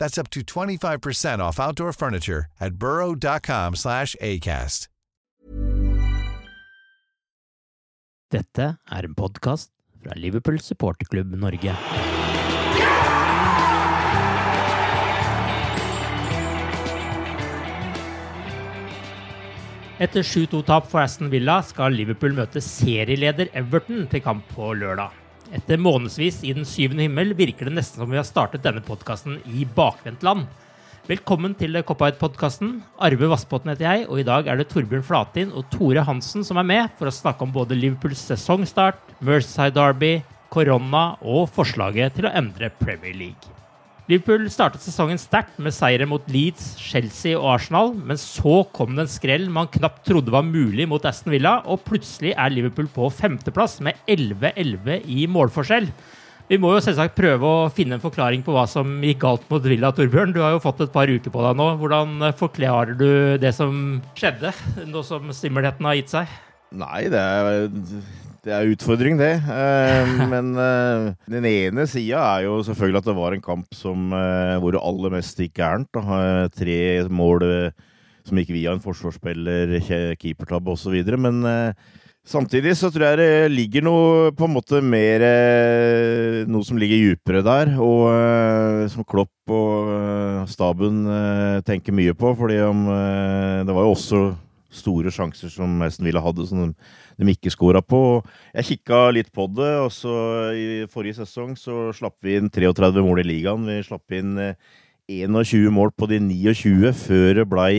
That's up to 25% off outdoor furniture at burrow.com slash ACAST. Dette er en podkast fra Liverpool supporterklubb Norge. Etter 7-2-tap for Aston Villa skal Liverpool møte serieleder Everton til kamp på lørdag. Etter månedsvis i den syvende himmel virker det nesten som vi har startet denne podkasten i bakvendtland. Velkommen til Cop-Out-podkasten. Arve Vassbotn heter jeg, og i dag er det Torbjørn Flatin og Tore Hansen som er med for å snakke om både Liverpools sesongstart, Mercyside Derby, korona og forslaget til å endre Premier League. Liverpool startet sesongen sterkt med seire mot Leeds, Chelsea og Arsenal, men så kom det en skrell man knapt trodde var mulig mot Aston Villa, og plutselig er Liverpool på femteplass med 11-11 i målforskjell. Vi må jo selvsagt prøve å finne en forklaring på hva som gikk galt mot Villa, Torbjørn. Du har jo fått et par uker på deg nå. Hvordan forklarer du det som skjedde, nå som stimmelheten har gitt seg? Nei, det er, det er utfordring, det. Eh, men eh, den ene sida er jo selvfølgelig at det var en kamp som, eh, hvor det aller mest gikk gærent. Tre mål som gikk via en forsvarsspiller, ke- keepertabbe osv. Men samtidig så tror jeg det ligger noe på en måte mer Noe som ligger dypere der, og som Klopp og staben tenker mye på. fordi om, det var jo også store sjanser som Aston Villa hadde, som de, de ikke skåra på. Jeg kikka litt på det, og så i forrige sesong så slapp vi inn 33 mål i ligaen. Vi slapp inn eh, 21 mål på de 29 før det blei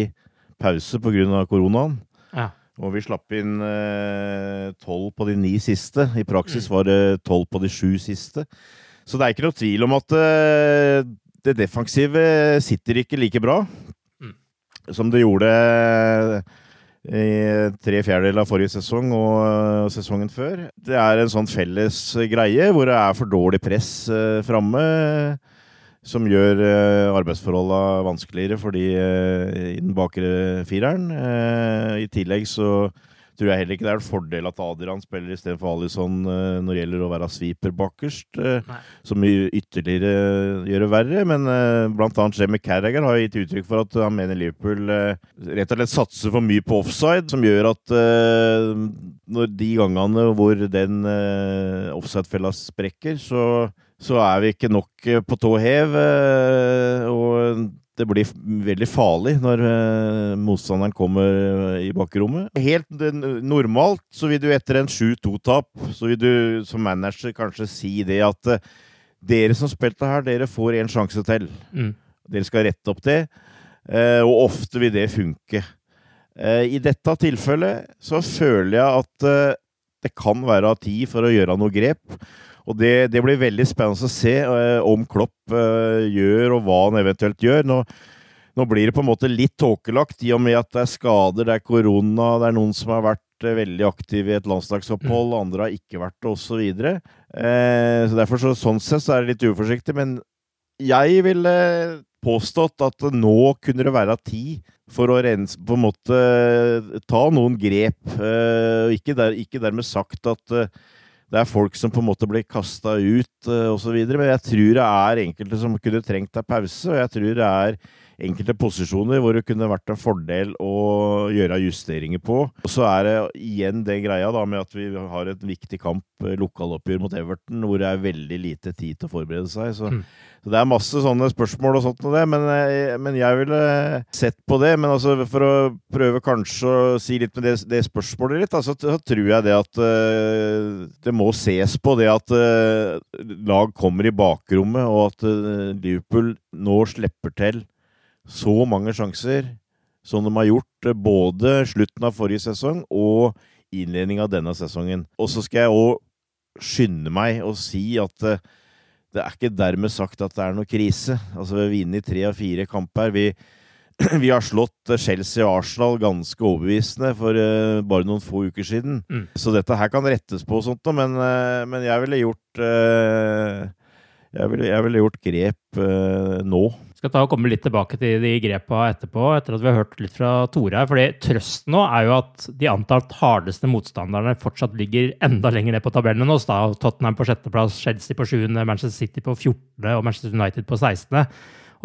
pause pga. koronaen. Ja. Og vi slapp inn eh, 12 på de ni siste. I praksis var det 12 på de sju siste. Så det er ikke noe tvil om at eh, det defensive sitter ikke like bra Mm. som det gjorde i tre fjerdedeler av forrige sesong og eh, sesongen før. Det er en sånn felles greie hvor det er for dårlig press uh, framme. Som gjør arbeidsforholda vanskeligere for de eh, i den bakre fireren. Eh, I tillegg så tror jeg heller ikke det er en fordel at Adrian spiller istedenfor Alison uh, når det gjelder å være sweeper bakerst, eh, som ytterligere gjør det verre. Men blant annet Jemmy Carragher har gitt uttrykk for at han mener Liverpool eh, rett og slett satser for mye på offside, som gjør at eh, når de gangene hvor den offside-fella sprekker, så, så er vi ikke nok eh, på tå hev. eh, og det blir veldig farlig når eh, motstanderen kommer eh, i bakrommet. Helt eh, normalt så vil du etter en 7-2-tap, så vil du som manager kanskje si det at eh, dere som spilte her, dere får en sjanse til. Mm. Dere skal rette opp det, eh, og ofte vil det funke. I dette tilfellet så føler jeg at det kan være tid for å gjøre noe grep. Og det, det blir veldig spennende å se eh, om Klopp eh, gjør, og hva han eventuelt gjør. Nå, nå blir det på en måte litt tåkelagt, i og med at det er skader, det er korona, det er noen som har vært eh, veldig aktive i et landslagsopphold, andre har ikke vært det, osv. Eh, så derfor så, sånn sett så er det litt uforsiktig. Men jeg ville påstått at nå kunne det være tid for å rense, på en måte ta noen grep. Uh, ikke, der, ikke, dermed sagt at det er folk som på en måte blir kasta ut uh, osv., men jeg tror det er enkelte som kunne trengt en pause. og jeg tror det er enkelte posisjoner hvor det kunne vært en fordel å gjøre justeringer på. Og så er det igjen det greia da med at vi har et viktig kamp, eh, lokaloppgjør mot Everton, hvor det er veldig lite tid til å forberede seg. Så, mm. så det er masse sånne spørsmål og sånt og det, men, eh, men, jeg ville sett på det. Men altså for å prøve kanskje å si litt med det, det spørsmålet litt, altså, så tror jeg det at uh, det må ses på det at lag kommer i bakrommet, og at Liverpool nå slipper til så mange sjanser som de har gjort eh, både slutten av forrige sesong og innledningen av denne sesongen. Og så skal jeg òg skynde meg å si at eh, det er ikke dermed sagt at det er noe krise. Altså, vi har vunnet tre av fire kamper. Vi, vi, har slått Chelsea og Arsenal ganske overbevisende for uh, bare noen få uker siden. Mm. Så dette her kan rettes på og sånt, men, uh, men jeg ville gjort uh, jeg, ville, jeg ville, gjort grep nå skal ta og komme litt tilbake til de grepa etterpå, etter at vi har hørt litt fra Tore fordi Trøsten nå er jo at de antatt hardeste motstanderne fortsatt ligger enda lenger ned på tabellen enn oss. da, Tottenham på sjetteplass, Chelsea på sjuende, Manchester City på 14. og Manchester United på 16.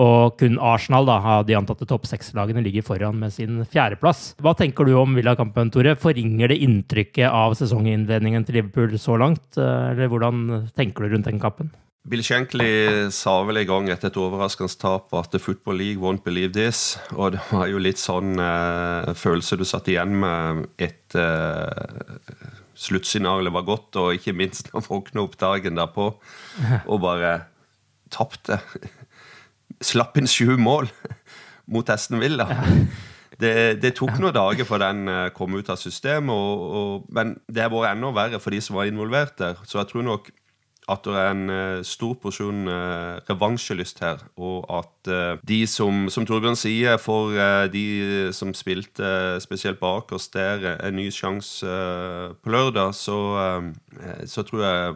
Og kun Arsenal da, har de antatte topp seks-lagene ligger foran med sin fjerdeplass. Hva tenker du om Villa-kampen, Tore? Forringer det inntrykket av sesonginnledningen til Liverpool så langt? Eller hvordan tenker du rundt den kampen? Bill Shankly sa vel en gang etter et overraskende tap at The Football League won't believe this. Og det var jo litt sånn eh, følelse du satt igjen med etter eh, sluttsignalet var godt, og ikke minst da våkna opp dagen derpå og bare tapte. Slapp inn sju mål mot Esten Villa. Det, det, tok noen dager før den eh, kom ut av systemet, og, og, men det har vært enda verre for de som var involvert der. Så jeg tror nok at det er en uh, stor porsjon uh, revansjelyst her, og at uh, de som, som Torbjørn sier, for de som spilte spesielt bak oss der, en ny sjanse på lørdag, så, så, tror jeg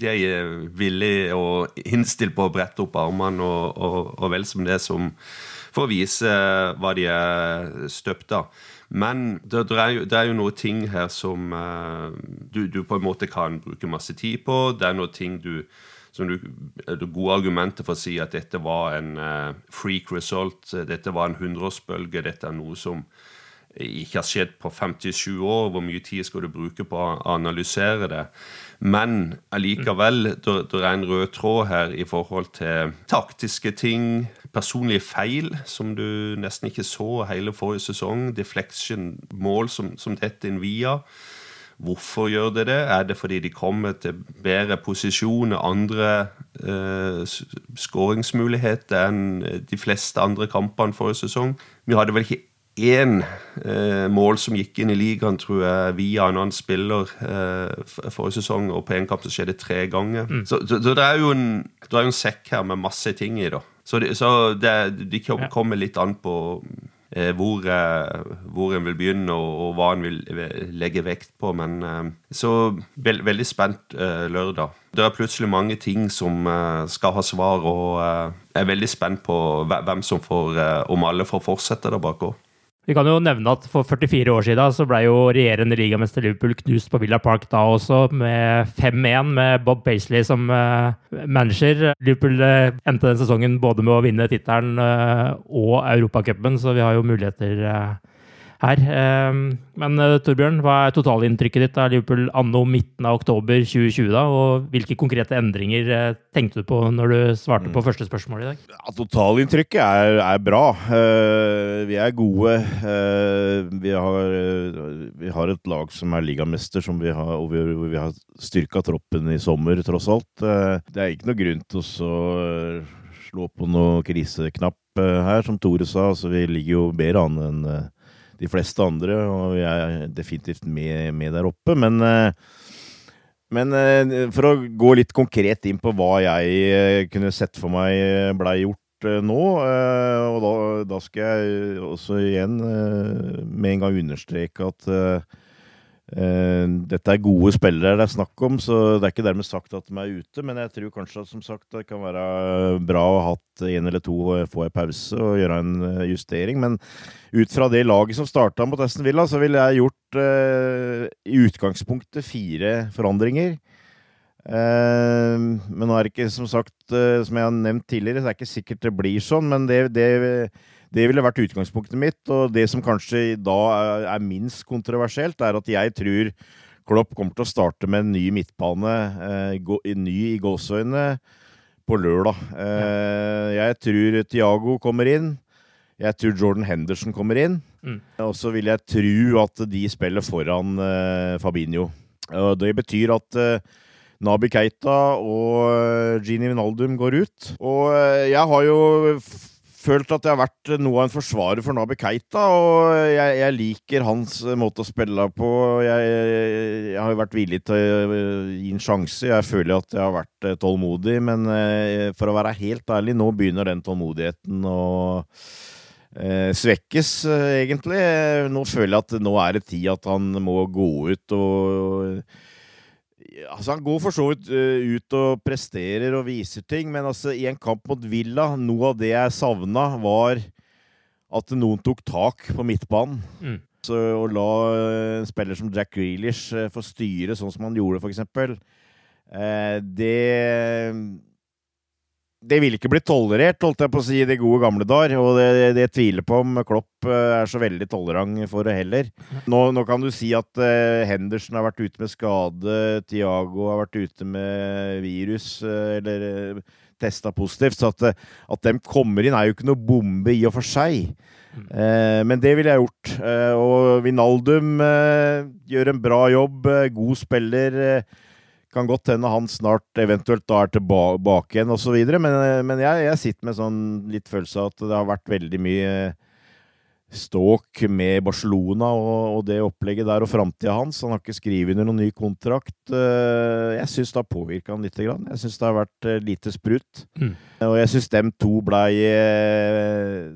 de er villige og innstilt på å brette opp armene og, og, og vel som det som for å vise hva de er støpt av. Men det, det, er jo, det, er jo, noen ting her som uh, du, du, på en måte kan bruke masse tid på. Det er noen ting du som du, du gode argumenter for å si at dette var en uh, freak result. Dette var en hundreårsbølge. Dette er noe som ikke har skjedd på 57 år. Hvor mye tid skal du bruke på å analysere det? Men allikevel, det er en rød tråd her i forhold til taktiske ting, personlige feil, som du nesten ikke så hele forrige sesong. Deflection, mål som, som detter inn via. Hvorfor gjør det det? Er det fordi de kommer til bedre posisjoner, andre eh, skåringsmuligheter enn de fleste andre kampene forrige sesong? Vi hadde vel ikke én eh, mål som gikk inn i ligaen, tror jeg, via en annen spiller eh, forrige sesong, og på én kamp så skjedde det tre ganger. Mm. Så, så, så, det er jo en, det er jo en sekk her med masse ting i, da. Så, det, så det, de kommer litt an på eh, hvor, eh, hvor en vil begynne, og, og, hva en vil legge vekt på. Men eh, så veld, veldig spent eh, lørdag. Det er plutselig mange ting som skal ha svar, og jeg er veldig spent på hvem som får, om alle får fortsette der bak òg. Vi kan jo nevne at for 44 år siden så ble jo regjerende ligamester Liverpool knust på Villa Park da også, med 5-1 med Bob Paisley som uh, manager. Liverpool uh, endte den sesongen både med å vinne tittelen uh, og Europacupen, så vi har jo muligheter her. Ehm, men eh, Torbjørn, hva er totalinntrykket ditt av Liverpool anno midten av oktober 2020? da, Og hvilke konkrete endringer eh, tenkte du på når du svarte på mm. første spørsmål i dag? Ja, Totalinntrykket er, er, bra. Uh, vi er gode. Vi, har, vi, har, et lag som er ligamester, som vi har, og vi, vi har styrka troppen i sommer, tross alt. det er ikke noe grunn til å slå på noe kriseknapp her, som Tore sa. Altså, vi ligger jo bedre an enn de fleste andre, og jeg er definitivt med, med der oppe. Men, eh, men, eh, for å gå litt konkret inn på hva jeg eh, kunne sett for meg blei gjort nå, og da, da, skal jeg også igjen med en gang understreke at dette er gode spillere det er snakk om, så det er ikke dermed sagt at de er ute. Men jeg tror kanskje at som sagt, det kan være bra å ha hatt en eller to få en pause og gjøre en eh, justering. Men ut fra det laget som starta mot Aston Villa, så ville jeg gjort eh, i utgangspunktet fire forandringer. Eh, men nå er det ikke, som sagt, eh, som jeg har nevnt tidligere, så er det ikke sikkert det blir sånn. Men det, det, det ville vært utgangspunktet mitt. Og det som kanskje da er, er minst kontroversielt, er at jeg tror Klopp kommer til å starte med en ny midtbane, eh, ny i gåseøynene, på lørdag. Eh, jeg tror Tiago kommer inn. Jeg tror Jordan Henderson kommer inn. Mm. Og så vil jeg tro at de spiller foran eh, Fabinho. Og det betyr at eh, Nabi Keita og Gini Vinaldum går ut. Og jeg har jo følt at jeg har vært noe av en forsvarer for Nabi Keita, og jeg, jeg liker hans måte å spille på. Jeg, jeg har jo vært villig til å gi en sjanse. Jeg føler at jeg har vært eh, tålmodig, men eh, for å være helt ærlig, nå begynner den tålmodigheten å eh, svekkes, eh, egentlig. Nå føler jeg at nå er det tid at han må gå ut og Altså, han går for så vidt eh, ut og presterer og viser ting, men altså, i en kamp mot Villa, noe av det jeg savna, var at noen tok tak på midtbanen. Mm. Så å la eh, en spiller som Jack Grealish eh, få styre sånn som han gjorde, for eksempel, eh, det det ville ikke blitt tolerert, holdt jeg på å si, i de gode gamle dager. Og det, det tviler på om Klopp eh, er så veldig tolerant for det heller. Nå, nå kan du si at uh, Henderson har vært ute med skade, Tiago har vært ute med virus, uh, eller uh, testa positivt. Så at, at dem kommer inn, er jo ikke noe bombe i og for seg. Eh, men det ville jeg gjort. Eh, og Vinaldum eh, gjør en bra jobb, god spiller. Eh, kan godt hende han snart eventuelt da er tilbake igjen osv. Men, men jeg, jeg sitter med sånn litt følelse av at det har vært veldig mye ståk med Barcelona og, og det opplegget der og framtida hans. Han har ikke skrevet under noen ny kontrakt. Eh, Jeg syns det har påvirka han lite grann. Jeg syns det har vært eh, lite sprut. Mm. Og jeg syns dem to blei eh,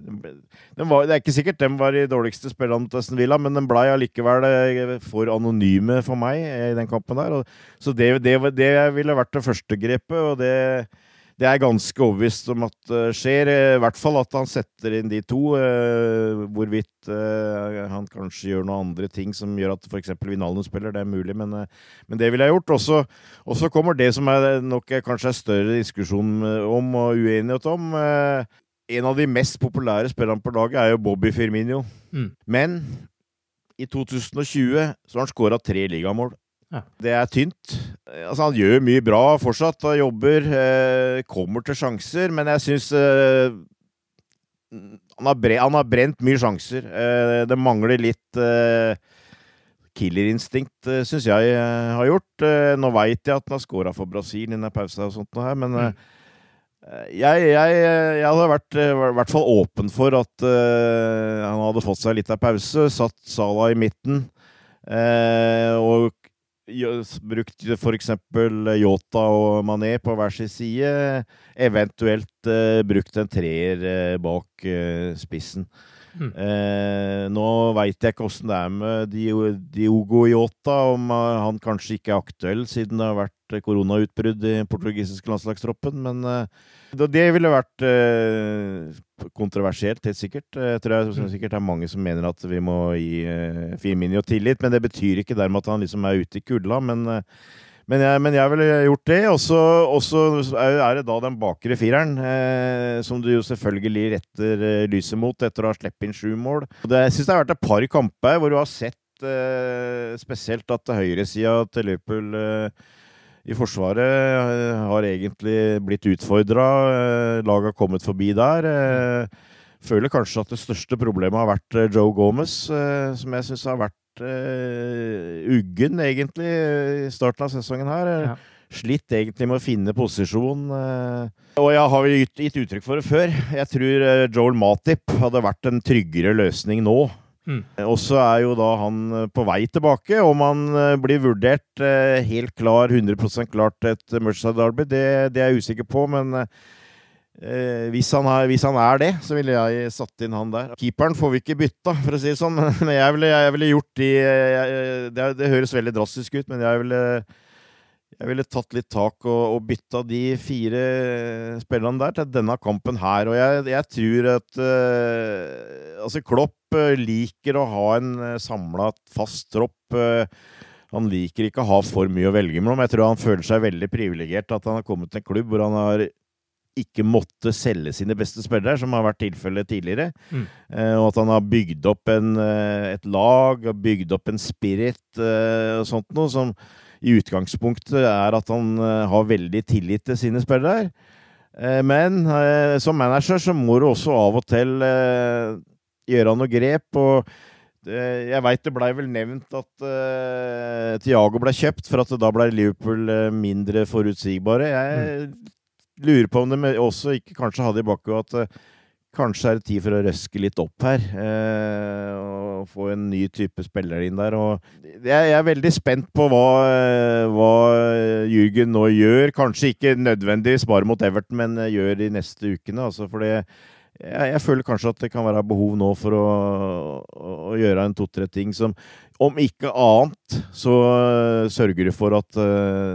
var, Det er ikke sikkert dem var de dårligste spillerne til Aston Villa, men den blei allikevel eh, for anonyme for meg eh, i den kampen der. Så det, det, det ville vært det første grepet, og det det er ganske overbevist om at uh, skjer. eh, I hvert fall at han setter inn de to. Uh, hvorvidt uh, han kanskje gjør noen andre ting som gjør at f.eks. Vinalen spiller, det er mulig, men, men det ville jeg gjort. Og så kommer det som er nok kanskje er større diskusjon om og uenighet om. en av de mest populære spillerne på laget er jo Bobby Firmino. Mm. Men i 2020 så har han skåra tre ligamål. Ja. Det er tynt. Eh, Altså, han gjør mye bra fortsatt, og jobber, eh, kommer til sjanser, men jeg syns eh, han, har han har brent mye sjanser. Eh, det mangler litt eh, killerinstinkt, uh, syns jeg eh, har gjort. Eh, nå veit jeg at han har scora for Brasil i denne pausen, og sånt her, men Mm. eh, jeg, jeg, jeg hadde vært eh, i hvert fall åpen for at eh, han hadde fått seg litt av pause, satt Sala i midten, eh, og brukt f.eks. Yota og Mané på hver sin side, eventuelt eh, brukt en treer eh, bak eh, spissen. Mm. Eh, nå veit jeg ikke åssen det er med Diogo Yota, om eh, han kanskje ikke er aktuell siden det har vært eh, koronautbrudd i den portugisiske landslagstroppen, men eh, det, ville vært eh, kontroversielt, helt sikkert. Eh, Jeg tror jeg, det sikkert det er mange som mener at vi må gi eh, Firmino tillit, men det betyr ikke dermed at han liksom er ute i kulda. Men, eh, men, jeg, men jeg ville gjort det. Og så er det da den bakre fireren, eh, som du jo selvfølgelig retter eh, lyset mot etter å ha sluppet inn sju mål. Det, jeg syns det har vært et par kamper hvor du har sett eh, spesielt at høyresida til Liverpool eh, i Forsvaret eh, har egentlig blitt utfordra. Eh, laget har kommet forbi der. Føler kanskje at det største problemet har vært Joe Gomez, som jeg syns har vært eh, uggen, egentlig, i starten av sesongen her. Ja. Slitt egentlig med å finne posisjon. Uh, Og jeg har jo gitt, uttrykk for det før. Jeg tror eh, Joel Matip hadde vært en tryggere løsning nå. Mm. Og så er jo da han på vei tilbake. Om han blir vurdert helt klar, 100 klart til et Merceside Derby, det, det er jeg usikker på. Men Eh, hvis, han er, hvis, han er, det, så ville jeg satt inn han der. Keeperen får vi ikke bytta, for å si det sånn. Men jeg ville, jeg ville gjort de det, det, høres veldig drastisk ut, men jeg ville, jeg ville tatt litt tak og, og, bytta de fire spillerne der til denne kampen her. Og jeg, jeg tror at eh, Altså, Klopp uh, liker å ha en uh, samla, fast tropp. Uh, han liker ikke å ha for mye å velge mellom. Jeg tror han føler seg veldig privilegert at han har kommet til en klubb hvor han har ikke måtte selge sine beste spillere, som har vært tilfellet tidligere. Mm. Eh, og at han har bygd opp en, eh, et lag, bygd opp en spirit eh, og sånt noe, som i utgangspunktet er at han har veldig tillit til sine spillere. Men som manager så må du også av og til gjøre noe grep. og jeg veit det blei vel nevnt at uh, Tiago ble kjøpt, for at da ble Liverpool mindre forutsigbare. Jeg mm lurer på om de også ikke kanskje hadde i bakhodet at uh, kanskje er det tid for å røske litt opp her. Uh, og få en ny type spiller inn der. Og jeg, er veldig spent på hva, uh, hva Jürgen nå gjør. Kanskje ikke nødvendigvis bare mot Everton, men gjør de neste ukene. Altså fordi jeg, jeg, føler kanskje at det kan være behov nå for å, å, å gjøre en to-tre ting som Om ikke annet så sørger du for at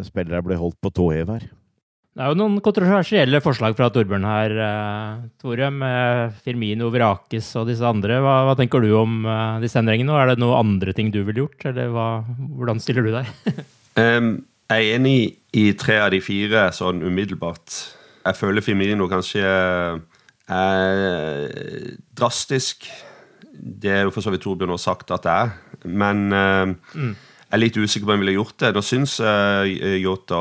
spillere blir holdt på tå hev her. Det er jo noen kontroversielle forslag fra Torbjørn her, uh, Tore, med Firmino, Vrakes og disse andre. Hva, hva tenker du om uh, disse endringene? Er det noen andre ting du ville gjort, eller hva, hvordan stiller du deg? um, jeg er enig i tre av de fire sånn umiddelbart. Jeg føler Firmino kanskje er drastisk. Det er jo for så vidt Torbjørn har sagt at det er, men um, mm jeg er litt usikker på om jeg ville gjort det. Da syns jeg uh, Yota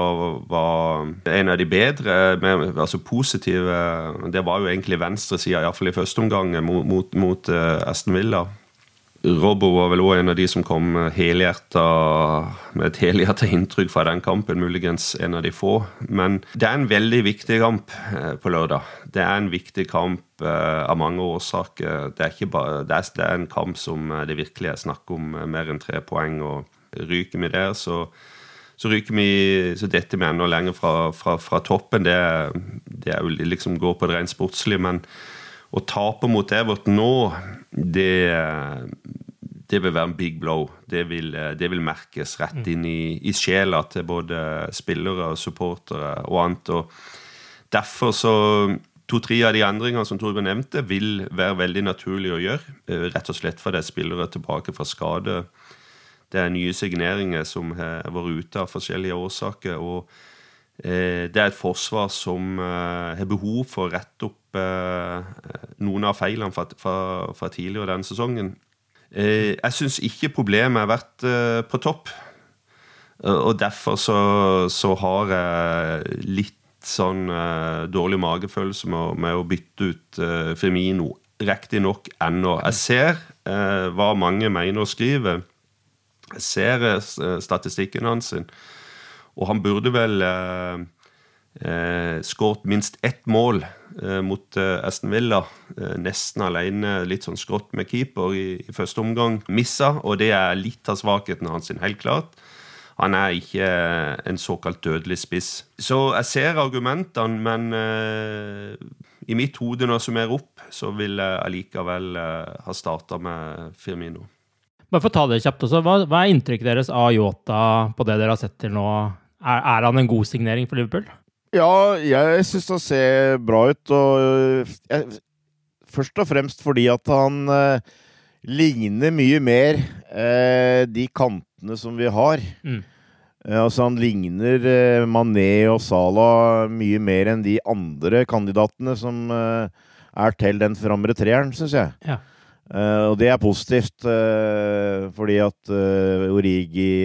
var en av de bedre, med, altså positive Det var jo egentlig venstresida, iallfall i første omgang, mot, mot, mot uh, Aston Villa. Robbo var vel òg en av de som kom helhjerta, med et helhjerta inntrykk fra den kampen. Muligens en av de få. Men det er en veldig viktig kamp på lørdag. Det er en viktig kamp av mange årsaker. Det er, bare, det er en kamp som det virkelig er snakk om mer enn tre poeng. og ryker vi der, så, så ryker vi Så detter vi enda lenger fra, fra, fra toppen. Det, det, er jo liksom går på det rent sportslige, men å tape mot Everton nå, det, det vil være en big blow. Det vil, det vil merkes rett mm. inn i, i, sjela til både spillere, supportere og annet. og Derfor så To-tre av de endringene som Torbjørn nevnte, vil være veldig naturlig å gjøre. Eh, rett og slett fordi spillere tilbake fra skade det er nye signeringer som har vært ute av forskjellige årsaker. og eh, det er et forsvar som eh, har behov for å rette opp eh, noen av feilene fra, fra, fra tidligere denne sesongen. Jeg syns ikke problemet har vært på topp. Og derfor så, så har jeg litt sånn dårlig magefølelse med, med, å bytte ut Firmino. Riktignok ennå. Jeg ser hva mange mener og skriver ser eh, statistikken hans. Og han burde vel eh, eh, skåret minst ett mål eh, mot eh, Aston Villa. Eh, nesten alene, litt sånn skrått med keeper i, i, første omgang. Missa, og det er litt av svakheten hans, helt klart. Han er ikke en såkalt dødelig spiss. Så jeg ser argumentene, men i mitt hode, når jeg summerer opp, så vil jeg allikevel ha starta med Firmino. Bare for å ta det kjapt også, hva, hva, er inntrykket deres av Yota på det dere har sett til nå? Er, er han en god signering for Liverpool? Ja, jeg syns han ser bra ut. Og jeg, først og fremst fordi at han eh, ligner mye mer eh, de kantene som vi har. Mm. Eh, altså Han ligner eh, Mané og Salah mye mer enn de andre kandidatene som eh, er til den framre treeren, syns jeg. Ja. Uh, og det er positivt, uh, fordi at uh, Origi,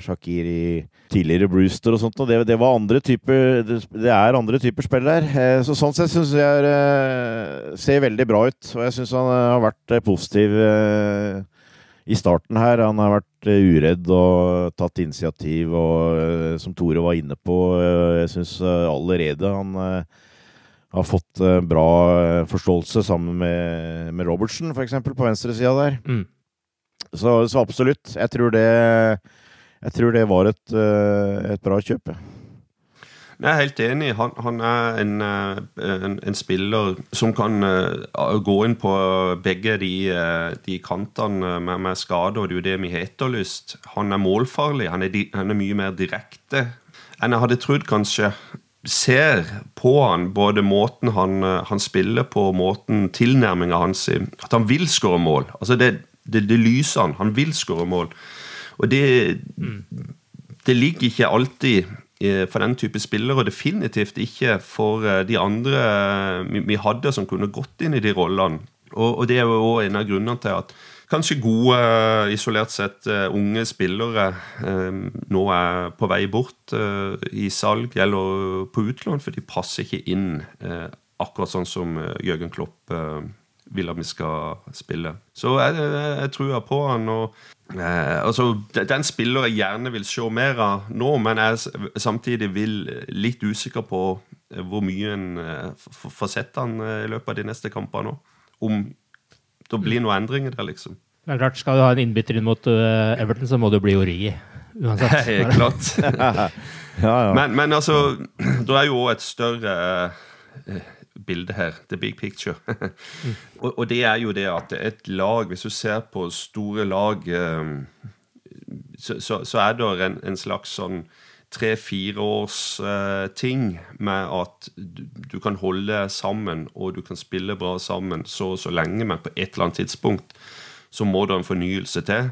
Shakiri, tidligere Brewster og sånt, og det, det, var andre typer det, er andre typer spill der. så sånn sett syns jeg det ser veldig bra ut. Og jeg syns han har vært positiv i starten her. Han har vært uredd og tatt initiativ, og som Tore var inne på, jeg syns allerede han har fått uh, bra eh, forståelse sammen med, med Robertsen, f.eks., på venstresida der. Mm. Så, så, absolutt. Jeg tror det, jeg tror det var et, uh, et bra kjøp. Jeg er helt enig. Han, han er en, en, en, spiller som kan gå inn på begge de, de kantene med, med skade, og det er jo det vi har etterlyst. Han er målfarlig. Han er, han er mye mer direkte enn jeg hadde trodd, kanskje ser på han både måten han, han spiller på, måten tilnærminga hans At han vil skåre mål. Altså det, det, det, lyser han. Han vil skåre mål. Og det, det ligger ikke alltid for den type spillere, og definitivt ikke for eh, de andre eh, vi hadde som kunne gått inn i de rollene. Og, og det er jo også en av grunnene til at kanskje gode, isolert sett eh, unge spillere nå er på vei bort i salg eller på utlån, for de passer ikke inn akkurat sånn som Jørgen Klopp vil at vi skal spille. Så jeg, jeg, jeg tror på han. og eh, altså, Den spiller jeg gjerne vil se mer av nå, men jeg samtidig vil litt usikker på eh, hvor mye en eh, får sett han eh, i løpet av de neste kampene. Om det blir noen endringer der, liksom. Det er klart, Skal du ha en innbytter inn mot uh, Everton, så må du bli Origi. Uansett. Klart. ja, ja. Men, men, altså, det er jo òg et større uh, bilde her. The big picture. mm. og, og, det er jo det at et lag Hvis du ser på store lag, um, så, så, så, er det en, en slags sånn tre-fire års uh, ting med at du, du, kan holde sammen og du kan spille bra sammen så og så lenge, men på et eller annet tidspunkt så må det en fornyelse til.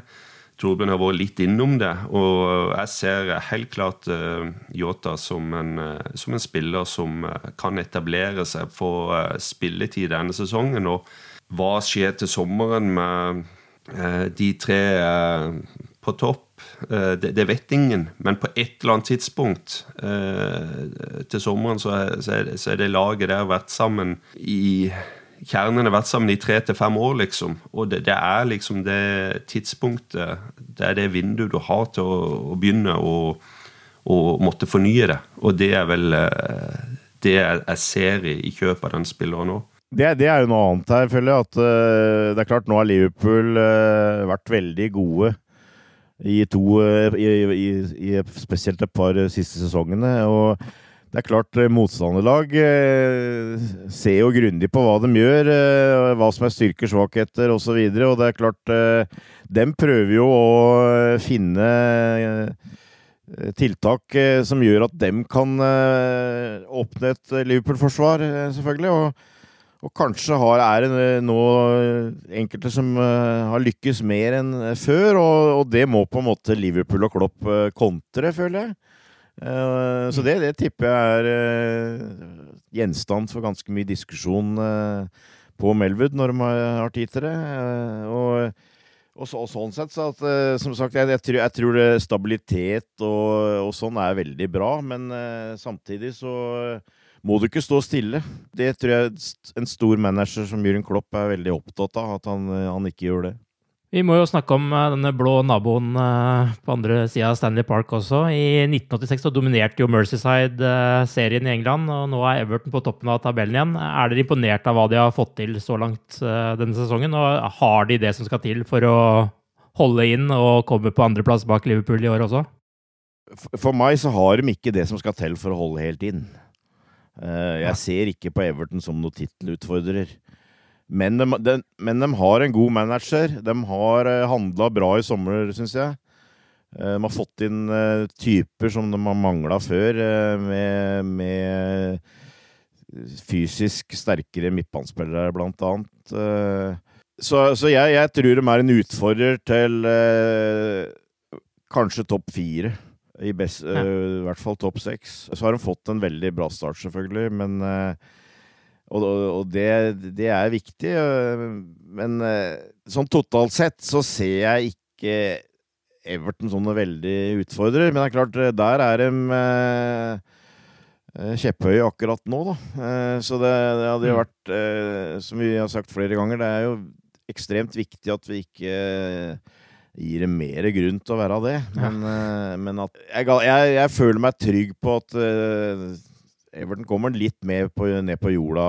Torbjørn har vært litt innom det. Og jeg ser helt klart uh, som en, uh, som en, spiller som uh, kan etablere seg for uh, spilletid denne sesongen. Og hva skjer til sommeren med de tre på topp? Det, det, vet ingen. Men på et eller annet tidspunkt til sommeren så er, så er, det laget der vært sammen i kjernen har vært sammen i tre til fem år, liksom. Og det, det, er liksom det tidspunktet Det er det vinduet du har til å, å begynne å, å, måtte fornye det. Og det er vel eh, det jeg ser i, i kjøpet av den spilleren nå. Det, det, er jo noe annet her, føler jeg. At uh, det er klart, nå har Liverpool uh, vært veldig gode i to uh, i, i, i, spesielt et par siste sesongene. og det er klart, eh, motstanderlag eh, ser jo grundig på hva de gjør, eh, hva som er styrker, svakheter osv. Og, så og det er klart, eh, dem prøver jo å finne eh, tiltak eh, som gjør at dem kan åpne et Liverpool-forsvar, selvfølgelig. Og, og, kanskje har, er det nå enkelte som har lykkes mer enn før, og, og, det må på en måte Liverpool og Klopp kontre, føler jeg. Så det, det, tipper jeg er gjenstand for ganske mye diskusjon på Melwood når de har tid til det. og, og, så, og, sånn sett, så at som sagt, jeg, jeg, tror, jeg tror stabilitet og, og, sånn er veldig bra, men samtidig så må du ikke stå stille. Det tror jeg en stor manager som Jürgen Klopp er veldig opptatt av, at han, han ikke gjør det. Vi må jo snakke om eh, denne blå naboen eh, på andre sida av Stanley Park også. I 1986 så dominerte jo Mercyside eh, serien i England, og nå er Everton på toppen av tabellen igjen. Er dere imponert av hva de har fått til så langt denne sesongen, og har de det som skal til for å holde inn og komme på andreplass bak Liverpool i år også? For meg så har de ikke det som skal til for å holde helt inn. Jeg ser ikke på Everton som noen tittelutfordrer. Men de, de, men de, har en god manager. De har eh, handla bra i sommer, syns jeg. Uh, de har fått inn typer som de har mangla før, med, med, fysisk sterkere midtbanespillere, blant annet. så, så jeg, jeg, tror de er en utfordrer til kanskje topp fire. I, best, ja. I hvert fall topp seks. Så har hun fått en veldig bra start, selvfølgelig, men og, og det, det, er viktig. uh, men sånn totalt sett så ser jeg ikke Everton som noe veldig utfordrer. Men det er klart, der er de kjepphøye akkurat nå, da. Så det, det hadde jo mm. vært, som vi har sagt flere ganger, det er jo ekstremt viktig at vi ikke gir det mer grunn til å være det. Men, ja. men at jeg, jeg, jeg, føler meg trygg på at Everton kommer litt på, ned på jorda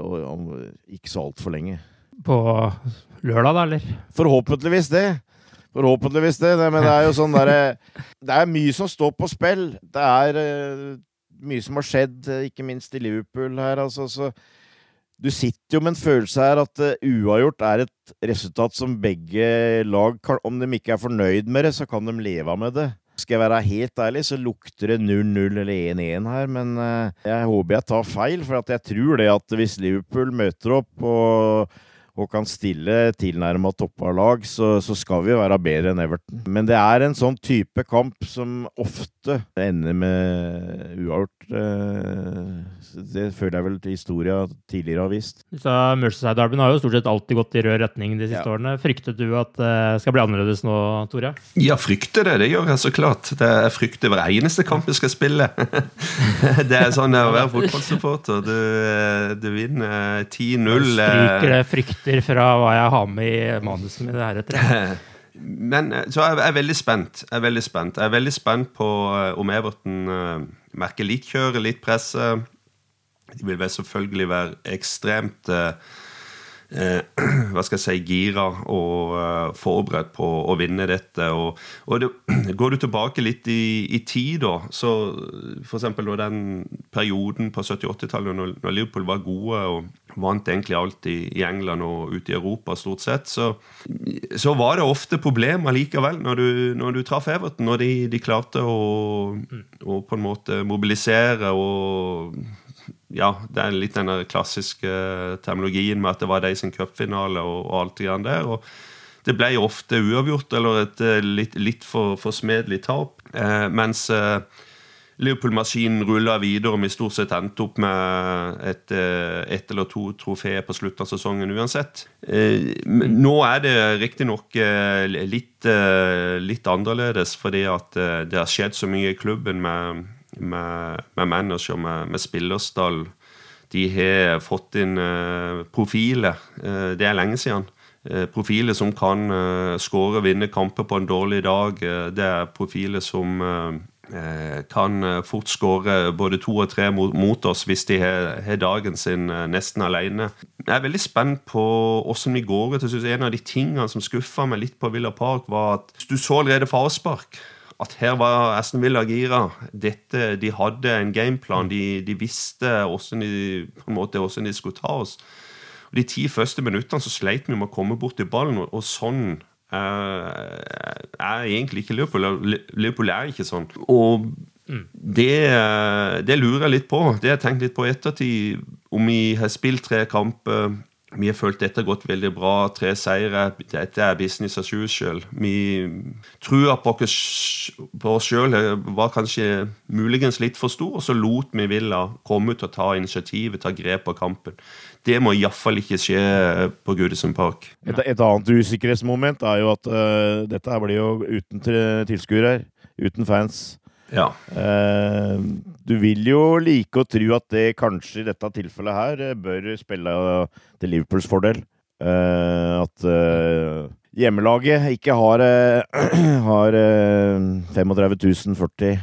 og, ikke så altfor lenge. På lørdag, da, eller? Forhåpentligvis det. Forhåpentligvis det. Men det er jo sånn derre Det er mye som står på spill. Det er mye som har skjedd, ikke minst i Liverpool her. altså så du sitter jo med en følelse her at uh, uavgjort er et resultat som begge lag Om de ikke er fornøyd med det, så kan de leve med det. Skal jeg være helt ærlig, så lukter det 0-0 eller 1-1 her, men uh, jeg håper jeg tar feil. For jeg tror det at hvis Liverpool møter opp og og kan stille tilnærma toppa lag, så, så, skal vi være bedre enn Everton. Men det er en sånn type kamp som ofte ender med uavgjort. Eh, det føler jeg vel historia tidligere har vist. Merceside-derbyene har jo stort sett alltid gått i rød retning de siste ja. årene. Fryktet du at det skal bli annerledes nå, Tore? Ja, frykter det. Det gjør jeg så klart. Det er frykter hver eneste kamp jeg skal spille. det er sånn å være fotballsupporter. Du, du vinner 10-0. Stryker det frykt etter fra hva jeg har med i manuset mitt heretter. Men eh, så jeg er veldig spent. Jeg er veldig spent, jeg er veldig spent på eh, om Everton uh, merker litt kjøre, litt presse. De vil vel selvfølgelig være ekstremt eh, hva skal jeg si, gira og uh, forberedt på å vinne dette. Og, og det, Går du tilbake litt i, i tid, da, så f.eks. den perioden på 70-80-tallet når, når, Liverpool var gode og vant egentlig alt i, England og ute i Europa stort sett, så, så var det ofte problemer likevel når du, når du traff Everton, når de, de klarte å, å på en måte mobilisere og ja, det er litt den klassiske terminologien med at det var de sin cupfinale og, og alt det grann der. og det ble ofte uavgjort eller et eh, litt, litt for, for smedelig tap. Eh, mens eh, Liverpool-maskinen rulla videre, og vi stort sett endte opp med et, eh, et eller to trofeer på slutten av sesongen uansett. Eh, nå er det riktignok eh, litt, litt annerledes, fordi at det har skjedd så mye i klubben med med, med manager, med, med spillerstall. De har fått inn profiler. Det er lenge siden. Profiler som kan skåre vinne kamper på en dårlig dag. det er profiler som kan fort skåre både to og tre mot, oss hvis de har, dagen sin nesten alene. Jeg er veldig spent på hvordan vi går ut. En av de tingene som skuffa meg litt på Villa Park, var at du så allerede avspark at her var Aston Villa gira. Dette, de hadde en gameplan. De, de visste hvordan de, de skulle ta oss. Og De ti første minuttene så sleit vi med å komme bort til ballen, og, sånn er egentlig ikke Liverpool. Liverpool er ikke sånn. Og det, det, lurer jeg litt på. Det har jeg tenkt litt på i ettertid. Om vi har spilt tre kamper vi har følt dette har gått veldig bra. Tre seire. Dette er business as usual. Vi Trua på, oss sjøl var kanskje muligens litt for stor, og så lot vi Villa komme ut og ta initiativet, ta grep på kampen. Det må iallfall ikke skje på Goodison Park. Et, et, annet usikkerhetsmoment er jo at uh, dette blir jo uten tilskuere, uten fans. Ja. Eh, du vil jo like å tro at det kanskje i dette tilfellet her eh, bør spille til Liverpools fordel. Eh, at hjemmelaget ikke har, har 35 040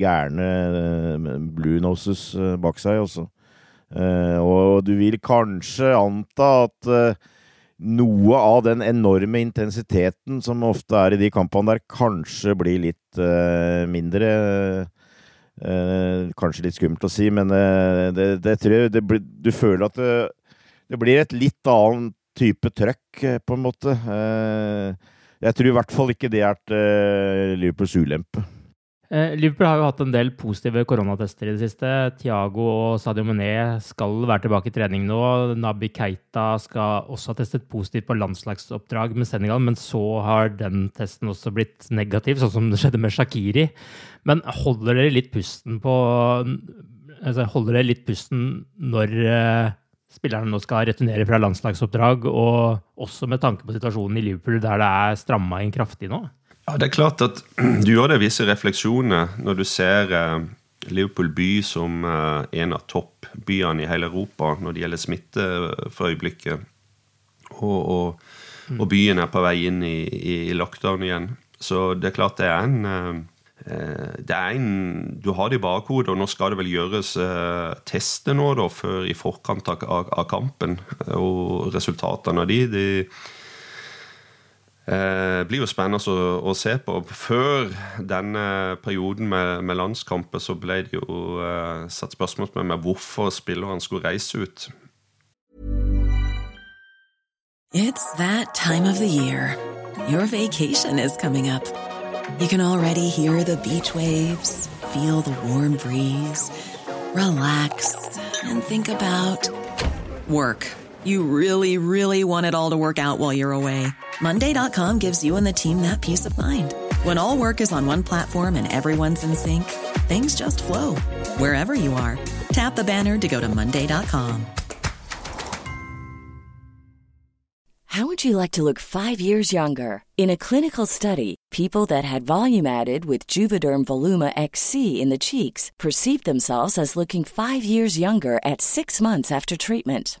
gærne blue noses bak seg også. og du vil kanskje anta at noe av den enorme intensiteten som ofte er i de kampene der, kanskje blir litt uh, mindre. Uh, kanskje litt skummelt å si, men uh, det, det, tror jeg det blir, Du føler at det, det, blir et litt annen type trøkk, på en måte. jeg tror i hvert fall ikke det er til Liverpools ulempe. Eh, Liverpool har jo hatt en del positive koronatester i det siste. Thiago og Sadio Mené skal være tilbake i trening nå. Nabi Keita skal også ha testet positivt på landslagsoppdrag med Senegal, men så har den testen også blitt negativ, sånn som det skjedde med Shakiri. Men holder dere litt pusten på altså Holder dere litt pusten når uh, spillerne nå skal returnere fra landslagsoppdrag, og også med tanke på situasjonen i Liverpool, der det er stramma inn kraftig nå? Ja, Det er klart at du gjør deg visse refleksjoner når du ser eh, Liverpool by som eh, en av toppbyene i hele Europa når det gjelder smitte for øyeblikket. Og, og, og byen er på vei inn i, i, lockdown igjen. Så det er klart det er en eh, det er en, Du har det i bakhodet, og nå skal det vel gjøres eh, tester nå da, før i forkant av, av kampen. Og resultatene av de, de Eh, blir jo spennende å, å, se på. Før denne perioden med, med landskamper så ble det jo eh, satt hvorfor skulle reise ut. It's that time of the year. Your vacation is coming up. You can already hear the beach waves, feel the warm breeze, relax and think about work. You really, really want it all to work out while you're away. Monday.com gives you and the team that peace of mind. When all work is on one platform and everyone's in sync, things just flow wherever you are. Tap the banner to go to Monday.com. How would you like to look five years younger? In a clinical study, people that had volume added with Juvederm Voluma XC in the cheeks perceived themselves as looking five years younger at six months after treatment.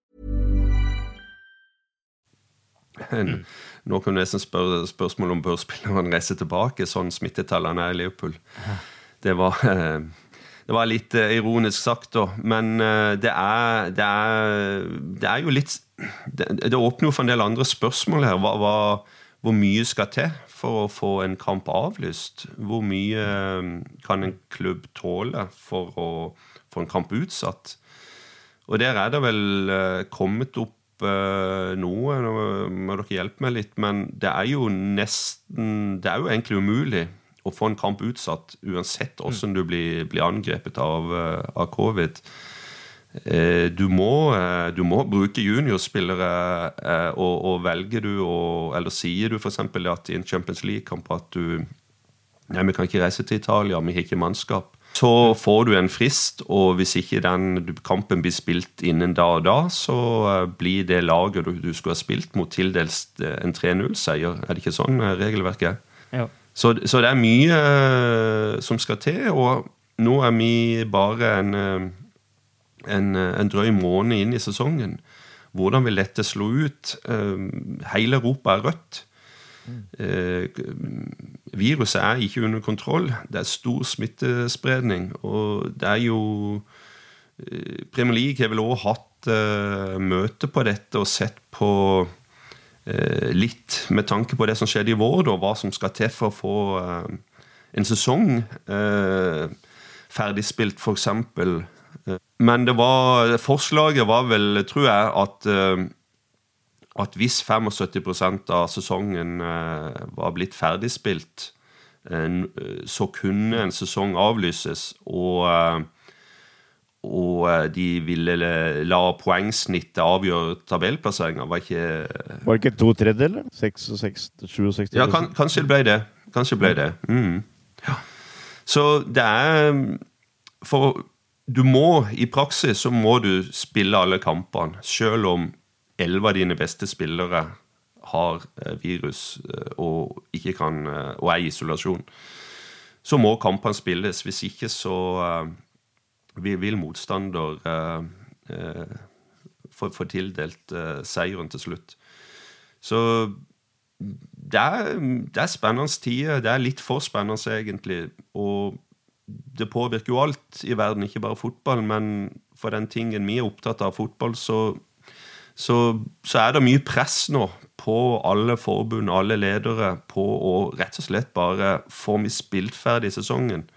Mm. Nå kan du nesten spørre spørsmål om bør spilleren reise tilbake, sånn smittetallene er i Liverpool. Det var, eh, det var litt eh, ironisk sagt, da. Men eh, det er, det er, det er jo litt det, det, åpner jo for en del andre spørsmål her. Hva, hva, hvor mye skal til for å få en kamp avlyst? Hvor mye kan en klubb tåle for å få en kamp utsatt? Og der er det vel kommet opp noe. Nå må dere hjelpe meg litt, men det er jo nesten Det er jo egentlig umulig å få en kamp utsatt uansett hvordan du blir, blir angrepet av, av covid. Du må, du må, bruke juniorspillere, og, og velger du å Eller sier du f.eks. at i en Champions League-kamp at du Nei, vi kan ikke reise til Italia, vi har ikke mannskap. Så får du en frist, og hvis ikke den kampen blir spilt innen da og da, så blir det laget du, du skulle ha spilt mot, tildelt en 3-0-seier. Er det ikke sånn regelverket er? Så, så, det er mye som skal til, og nå er vi bare en, en, en drøy måned inn i sesongen. Hvordan vil dette slå ut? Hele Europa er rødt. Eh, viruset er ikke under kontroll. Det er stor smittespredning. Og det er jo eh, Premier League har vel òg hatt eh, møte på dette og sett på eh, litt med tanke på det som skjedde i vår, da, hva som skal til for å få eh, en sesong ferdigspilt, f.eks. Men det var, forslaget var vel, tror jeg, at at hvis 75 av sesongen eh, var blitt ferdigspilt, eh, så kunne en sesong avlyses, og, eh, og eh, de ville la poengsnittet avgjøre tabellplasseringa. Var ikke Var det ikke to tredjedeler? 66, 67 Ja, kan, kanskje det ble det. Kanskje ble det. Mm. Ja. Så det er For du må, i praksis, så må du spille alle kampene, selv om elleve av dine beste spillere har eh, virus eh, og, ikke kan, eh, og er i isolasjon. Så må kampene spilles. Hvis ikke så vil motstander få tildelt seieren til slutt. Så det er, det er spennende tider. Det er litt for spennende, egentlig. Og det påvirker jo alt i verden, ikke bare fotball. Men for den tingen vi er opptatt av, fotball, så så, så, er det mye press nå på alle forbund, alle ledere, på å rett og slett bare få vi spilt ferdig sesongen.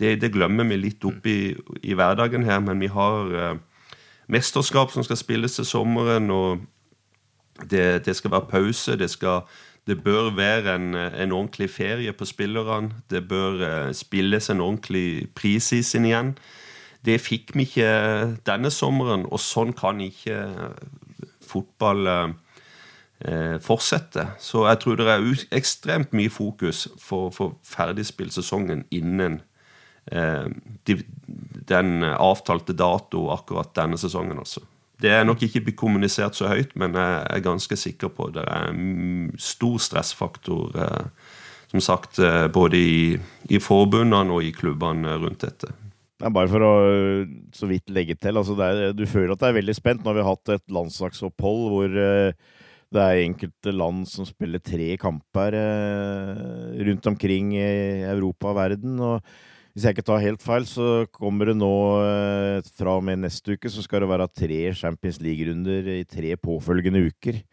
Det, det glemmer vi litt opp i, i, hverdagen her, men vi har eh, mesterskap som skal spilles til sommeren, og det, det skal være pause. Det, skal, det bør være en, en, ordentlig ferie på spillerne. Det bør eh, spilles en ordentlig prisisen igjen. Det fikk vi ikke denne sommeren, og sånn kan ikke fotball eh, fortsette. Så jeg tror det er ekstremt mye fokus for å få ferdigspilt sesongen innen eh, den avtalte dato akkurat denne sesongen. altså. Det er nok ikke kommunisert så høyt, men jeg er ganske sikker på det er en stor stressfaktor. Eh, som sagt, eh, både i, i forbundene og i klubbene rundt dette. Er bare for å så vidt legge til. Altså er, du føler at det er veldig spent. Nå har vi hatt et landslagsopphold hvor uh, det er enkelte land som spiller tre kamper uh, rundt omkring i Europa og verden. og hvis jeg ikke tar helt feil, så kommer det nå uh, fra og med neste uke så skal det være tre Champions League-runder i tre påfølgende uker.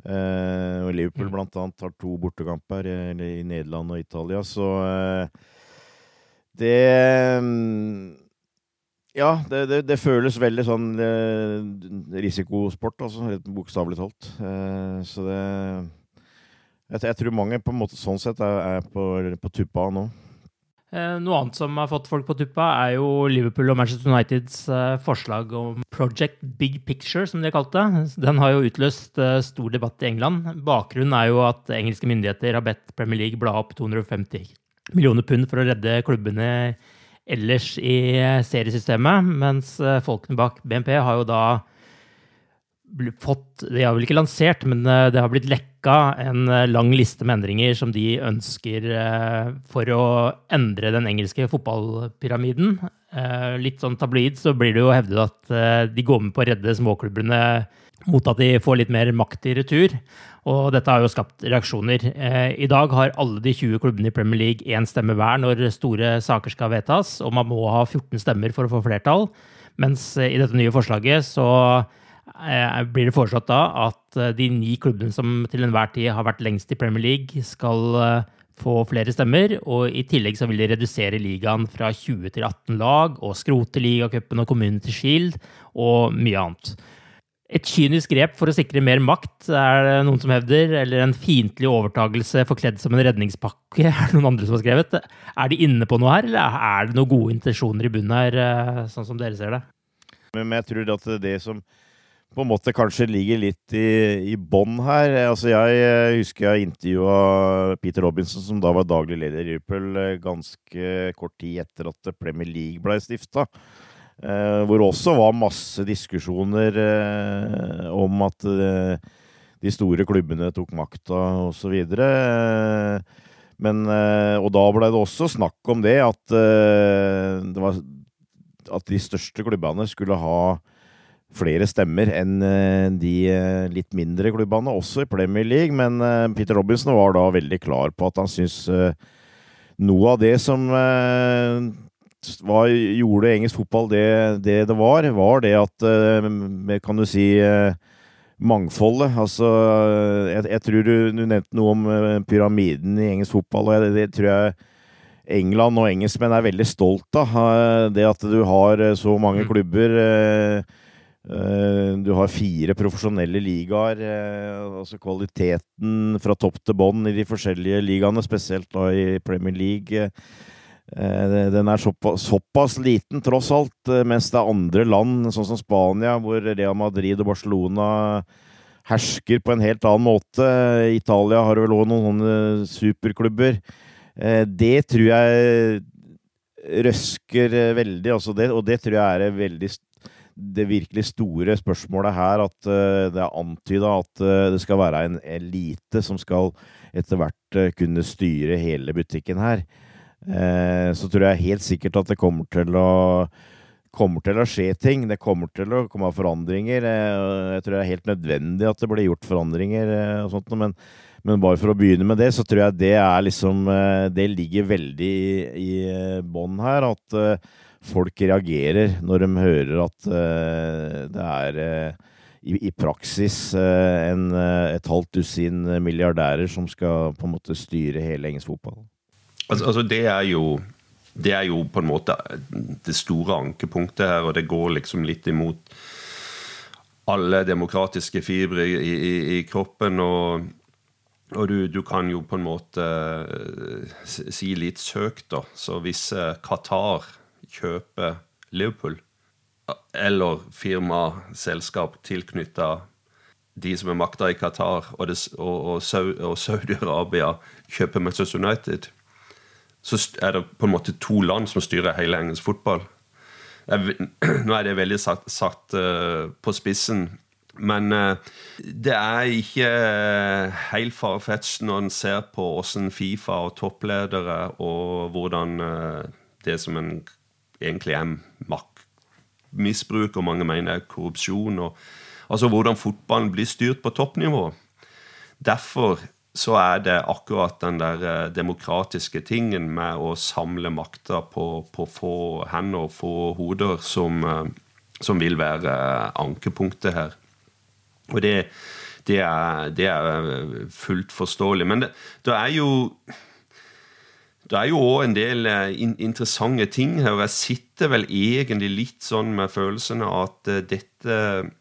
og Liverpool mm. blant annet har to bortekamper i Nederland og Italia, så det mm, Ja, det, det, det, føles veldig sånn eh, risikosport, altså. Bokstavelig talt. Eh, så det jeg, jeg, tror mange på en måte sånn sett er, er på, på tuppa nå. Eh, noe annet som har fått folk på tuppa, er jo Liverpool og Manchester Uniteds forslag om Project Big Picture, som de har kalt det. Den har jo utløst stor debatt i England. Bakgrunnen er jo at engelske myndigheter har bedt Premier League bla opp 250 millioner pund for å redde klubbene ellers i seriesystemet. Mens eh, folkene bak BNP har jo da fått De har vel ikke lansert, men eh, det har blitt lekka en eh, lang liste med endringer som de ønsker for å endre den engelske fotballpyramiden. Litt sånn tabloid så blir det jo hevdet at de går med på å redde småklubbene mot at de får litt mer makt i retur. Og dette har jo skapt reaksjoner. Eh, I dag har alle de 20 klubbene i Premier League én stemme hver når store saker skal vedtas, og man må ha 14 stemmer for å få flertall. Mens eh, i dette nye forslaget så eh, blir det foreslått da at de ni klubbene som til enhver tid har vært lengst i Premier League, skal få flere stemmer. Og i tillegg så vil de redusere ligaen fra 20 til 18 lag, og skrote ligacupen og Community Shield og mye annet. Et kynisk grep for å sikre mer makt, er det noen som hevder. Eller en fiendtlig overtagelse forkledd som en redningspakke, er det noen andre som har skrevet. Er de inne på noe her, eller er det noen gode intensjoner i bunnen her, eh, sånn som dere ser det? Men jeg tror at det som på en måte kanskje ligger litt i, i bånn her altså Jeg husker jeg intervjua Peter Robinson, som da var daglig leder i Liverpool, eh, ganske kort tid etter at Premier League ble stifta. Eh, hvor også var masse diskusjoner eh, om at eh, de store klubbene tok makta osv. Men Og da ble det også snakk om det at, det var, at de største klubbene skulle ha flere stemmer enn de litt mindre klubbene, også i Premier League. Men Peter Robinson var da veldig klar på at han syntes noe av det som hva gjorde engelsk fotball det, det det var, var det at eh, Kan du si eh, mangfoldet. Altså, jeg, jeg tror du, du, nevnte noe om eh, pyramiden i engelsk fotball, og det, det tror jeg England og engelskmenn er veldig stolt av. Det at du har så mange mm. klubber Eh, du har fire profesjonelle ligaer. eh, altså Kvaliteten fra topp til bånn i de forskjellige ligaene, spesielt da i Premier League. Eh, Den er såpass, såpass liten, tross alt, eh, mens det er andre land, sånn som Spania, hvor Real Madrid og Barcelona hersker på en helt annen måte. Italia har vel òg noen superklubber. Eh, Det tror jeg røsker veldig, altså det, og det tror jeg er veldig det virkelig store spørsmålet her, at det er antyda at det skal være en elite som skal etter hvert kunne styre hele butikken her. Eh, Så tror jeg helt sikkert at det kommer til å kommer til å skje ting. Det kommer til å komme forandringer. eh, Jeg tror det er helt nødvendig at det blir gjort forandringer eh, og sånt, men men bare for å begynne med det, så tror jeg det er liksom Det ligger veldig i, i bånn her. At folk reagerer når de hører at det er i, i praksis en, et halvt dusin milliardærer som skal på en måte styre hele engelsk fotball. Altså, altså det er jo det er jo på en måte det store ankepunktet her, og det går liksom litt imot alle demokratiske fibre i, i, i kroppen. Og, og du, du, kan jo på en måte eh, si litt søkt, da. Så hvis eh, Qatar kjøper Liverpool, eller firma, selskap tilknytta de som er makta i Qatar, og, og, og, Saudi-Arabia kjøper Manchester United, så er det på en måte to land som styrer hele engelsk fotball. Nå er det veldig satt, satt uh, på spissen, men uh, det er ikke uh, helt farfetch når en ser på åssen Fifa og toppledere og hvordan det som en egentlig er maktmisbruk, og mange mener er korrupsjon, og altså hvordan fotballen blir styrt på toppnivå. Derfor så er det akkurat den der demokratiske tingen med å samle makta på, på få hender og få hoder som, som vil være ankepunktet her. Og det, det, er, det er, fullt forståelig. Men det, det er jo det er jo òg en del interessante ting her. og Jeg sitter vel egentlig litt sånn med følelsen av at dette,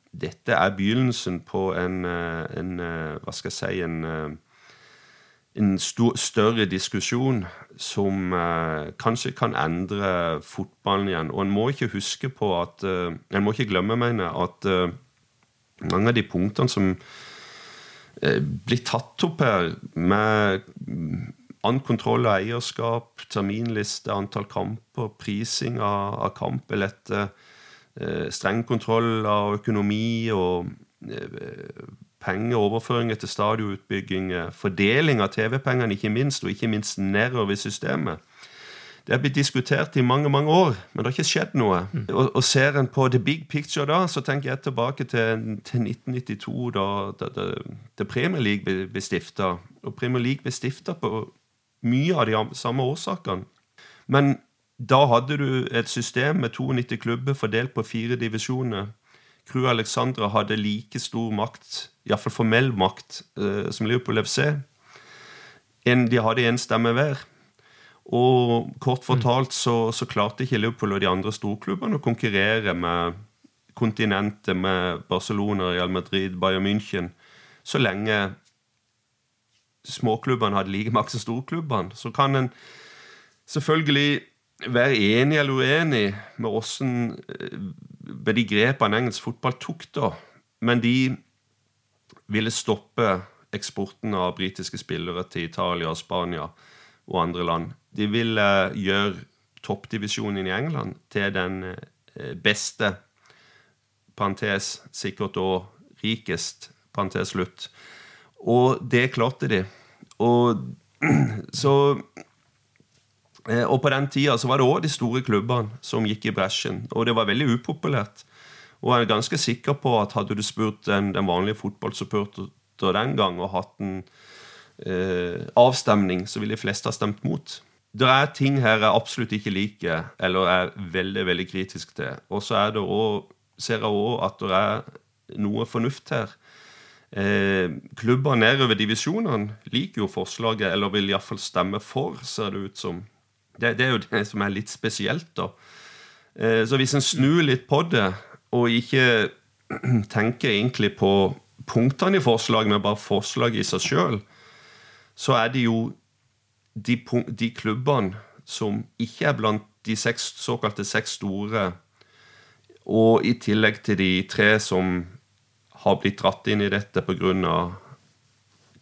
dette er begynnelsen på en, en Hva skal jeg si en en stor, større diskusjon som eh, kanskje kan endre fotballen igjen. Og en må ikke huske på at eh, En må ikke glemme, mener at eh, mange av de punktene som blir tatt opp her, med annen kontroll av eierskap, terminliste, antall kamper, prising av, av kampbilletter, streng kontroll av økonomi og pengeoverføringer til stadionutbygging, fordeling av TV-pengene, ikke minst, og ikke minst nedover i systemet. Det har blitt diskutert i mange mange år, men det har ikke skjedd noe. Mm. Og, og Ser en på the big picture da, så tenker jeg tilbake til, til 1992, da, da, da, da Premier League ble, ble stifta. Og Premier League ble stifta på mye av de samme årsakene. Men da hadde du et system med 92 klubber fordelt på fire divisjoner. Crew Alexandra hadde like stor makt, iallfall formell makt, eh, som Liverpool FC. En, de hadde én stemme hver. Og kort fortalt så, så, klarte ikke Liverpool og de andre storklubbene å konkurrere med kontinentet, med Barcelona, Real Madrid, Bayern München, så lenge småklubbene hadde like makt som storklubbene. Så kan en selvfølgelig være enig eller uenig med hvordan, med de grepene engelsk fotball tok, da. Men de ville stoppe eksporten av britiske spillere til Italia, Spania og andre land. De ville gjøre toppdivisjonen i England til den beste, parentes, sikkert og rikest, parentes slutt. Og det klarte de. Og så og på den tida var det òg de store klubbene som gikk i bresjen. Og det var veldig upopulært. Og jeg er ganske sikker på at hadde du spurt den, den vanlige fotballsupporter den gang og hatt en eh, avstemning, så ville de fleste ha stemt mot. Det er ting her jeg absolutt ikke liker, eller er veldig veldig kritisk til. Og så er det også, ser jeg òg at det er noe fornuft her. Eh, klubber nedover divisjonene liker jo forslaget, eller vil iallfall stemme for, ser det ut som. Det, det, er jo det som er litt spesielt, da. Eh, så hvis en snur litt på det, og ikke tenker egentlig på punktene i forslaget, men bare forslaget i seg sjøl, så er det jo de, de, klubbene som ikke er blant de seks, såkalte seks store, og i tillegg til de tre som har blitt dratt inn i dette pga.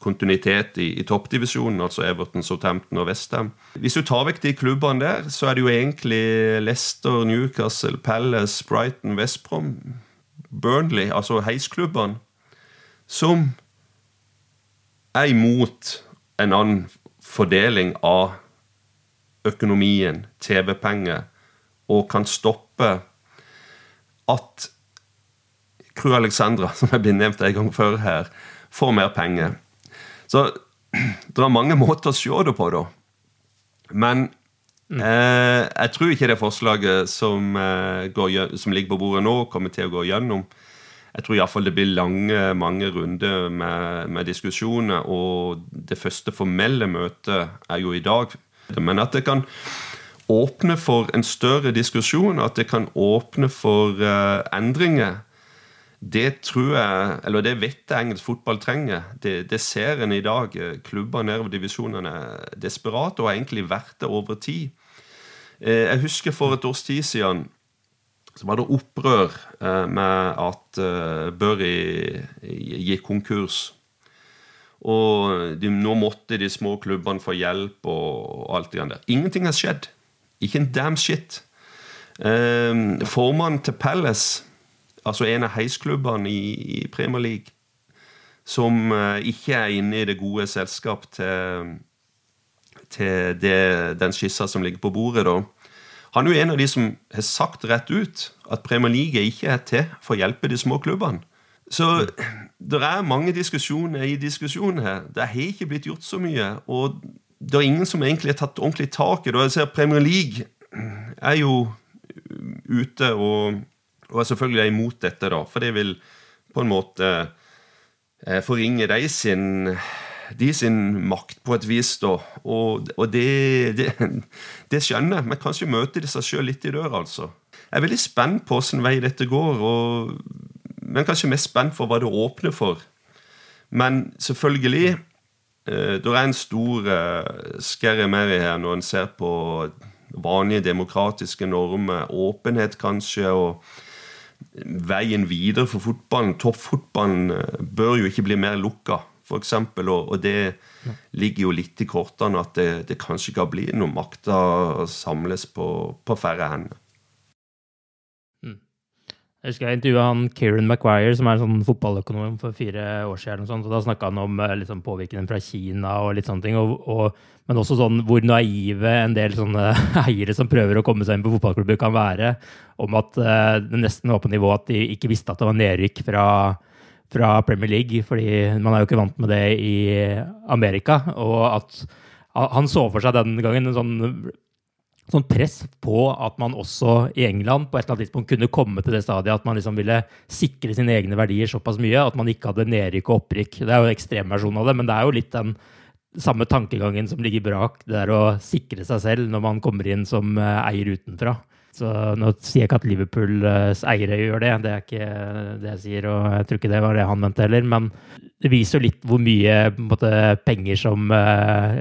Kontinuitet i, i toppdivisjonen, altså Everton, Southampton og Westham. Hvis du tar vekk de klubbene der, så er det jo egentlig Leicester, Newcastle, Palace, Brighton, Westbrom, Burnley, altså heisklubbene, som er imot en annen fordeling av økonomien, TV-penger, og kan stoppe at Crew Alexandra, som er blitt nevnt en gang før her, får mer penger. Så det er mange måter å se det på, da. Men mm. eh, jeg tror ikke det forslaget som, eh, går, som, ligger på bordet nå, kommer til å gå gjennom. Jeg tror iallfall det blir lange, mange runder med, med, diskusjoner, og det første formelle møtet er jo i dag. Men at det kan åpne for en større diskusjon, at det kan åpne for eh, endringer, det tror jeg, eller det vet jeg engelsk fotball trenger. Det, det ser en i dag. Klubber nedover divisjonene er desperate og har egentlig vært det over tid. Eh, jeg husker for et års tid siden så var det opprør eh, med at uh, gikk konkurs. Og de, nå måtte de små klubbene få hjelp og, alt det der. Ingenting har skjedd. Ikke en damn shit. Formannen til Palace, altså en av heisklubbene i, i Premier League, som uh, ikke er inne i det gode selskap til, til det, den skissa som ligger på bordet, da han er jo en av de som har sagt rett ut at Premier League ikke er til for å hjelpe de små klubbene. Så det er mange diskusjoner i diskusjonen her. Det har ikke blitt gjort så mye. Og det er ingen som egentlig har tatt ordentlig tak i det. Jeg ser Premier League er jo ute og, og er selvfølgelig imot dette, da. For det vil på en måte eh, forringe de sin de sin makt på et vis, da. Og, og det, det, det, skjønner jeg, men kanskje møter de seg sjøl litt i døra, altså. Jeg er veldig spent på åssen vei dette går, og, men kanskje mest spent for hva det åpner for. Men selvfølgelig eh, Det er en stor skerre mer i her når en ser på vanlige demokratiske normer, åpenhet kanskje, og veien videre for fotballen. Toppfotballen eh, bør jo ikke bli mer lukka f.eks. Og, og det ligger jo litt i kortene at det, det kanskje kan bli noe makta samles på, på færre hender. Jeg husker jeg intervjua han Kieran Maguire, som er en sånn fotballøkonom for fire år siden. Og, sånt, og Da snakka han om liksom, påvirkningen fra Kina og litt sånne ting. Og, og, men også sånn hvor naive en del sånne eiere som prøver å komme seg inn på fotballklubber, kan være. Om at uh, det nesten var på nivå at de ikke visste at det var nedrykk fra fra Premier League, fordi man er jo ikke vant med det i Amerika. Og at han så for seg den gangen en sånn, sånn press på at man også i England på et eller annet tidspunkt kunne komme til det stadiet at man liksom ville sikre sine egne verdier såpass mye at man ikke hadde nedrykk og opprykk. Det er jo en ekstremversjon av det, men det er jo litt den samme tankegangen som ligger brak det der å sikre seg selv når man kommer inn som eh, eier utenfra. Så nå sier jeg ikke at Liverpools eiere gjør det, det er ikke det jeg sier, og jeg tror ikke det var det han mente heller. Men det viser jo litt hvor mye måte, penger som uh,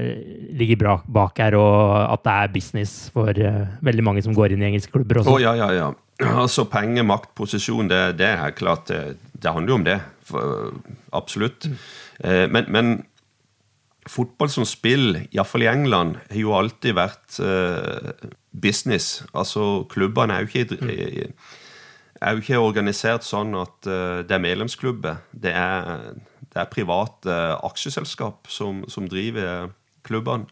ligger bak her, og at det er business for uh, veldig mange som går inn i engelske klubber også. Oh, ja, ja, ja. Altså penger, makt, posisjon, det, det er klart det, det, handler jo om det. For, absolutt. Mm. Uh, men, men fotball som spill, iallfall i England, har jo alltid vært business. Altså, klubbene er jo ikke mm. er jo ikke organisert sånn at uh, det er medlemsklubber. Det er, det er private uh, aksjeselskap som, som, driver klubbene.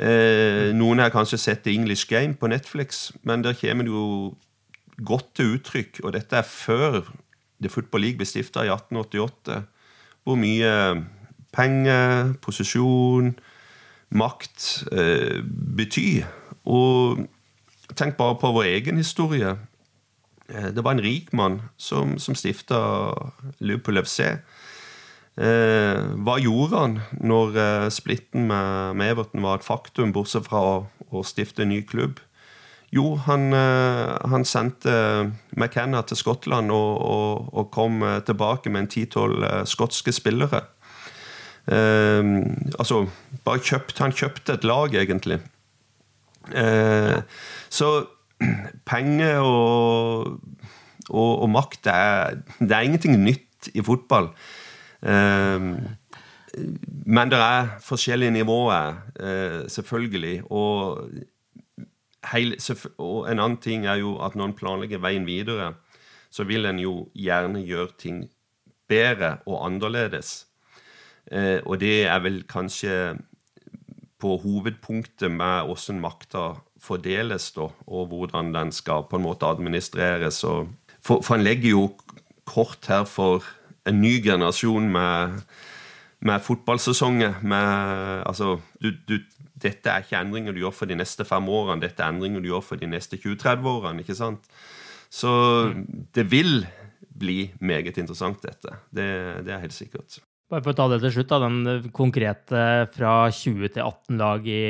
Eh, noen har kanskje sett The English Game på Netflix, men der kommer det jo godt til uttrykk, og dette er før The Football League ble stifta i 1888, hvor mye penger, posisjon, makt betyr og tenk bare på vår egen historie. Eh, det var en rik mann som, som stifta Liverpool FC. Eh, hva gjorde han når eh, splitten med, med, Everton var et faktum, bortsett fra å, stifte en ny klubb? Jo, han, han sendte McKenna til Skottland og, og, og kom tilbake med en ti-tolv skotske spillere. Altså, kjøpt, Han kjøpte et lag, egentlig. Eh, så penger og, og, og makt det er, det er ingenting nytt i fotball. Eh, men det er forskjellige nivåer, selvfølgelig. Og Heil, og en annen ting er jo at når en planlegger veien videre, så vil en jo gjerne gjøre ting bedre og annerledes. Eh, og det er vel kanskje på hovedpunktet med hvordan makta fordeles, da, og hvordan den skal på en måte administreres. for, for han legger jo kort her for en ny generasjon med, med fotballsesonger. Med, altså, du, du dette er ikke endringer du gjør for de neste fem årene, dette er endringer du gjør for de neste 20-30 årene. ikke sant? Så det vil bli meget interessant, dette. Det, det, er helt sikkert. Bare for å ta det til slutt, da, Den konkrete fra 20 til 18 lag i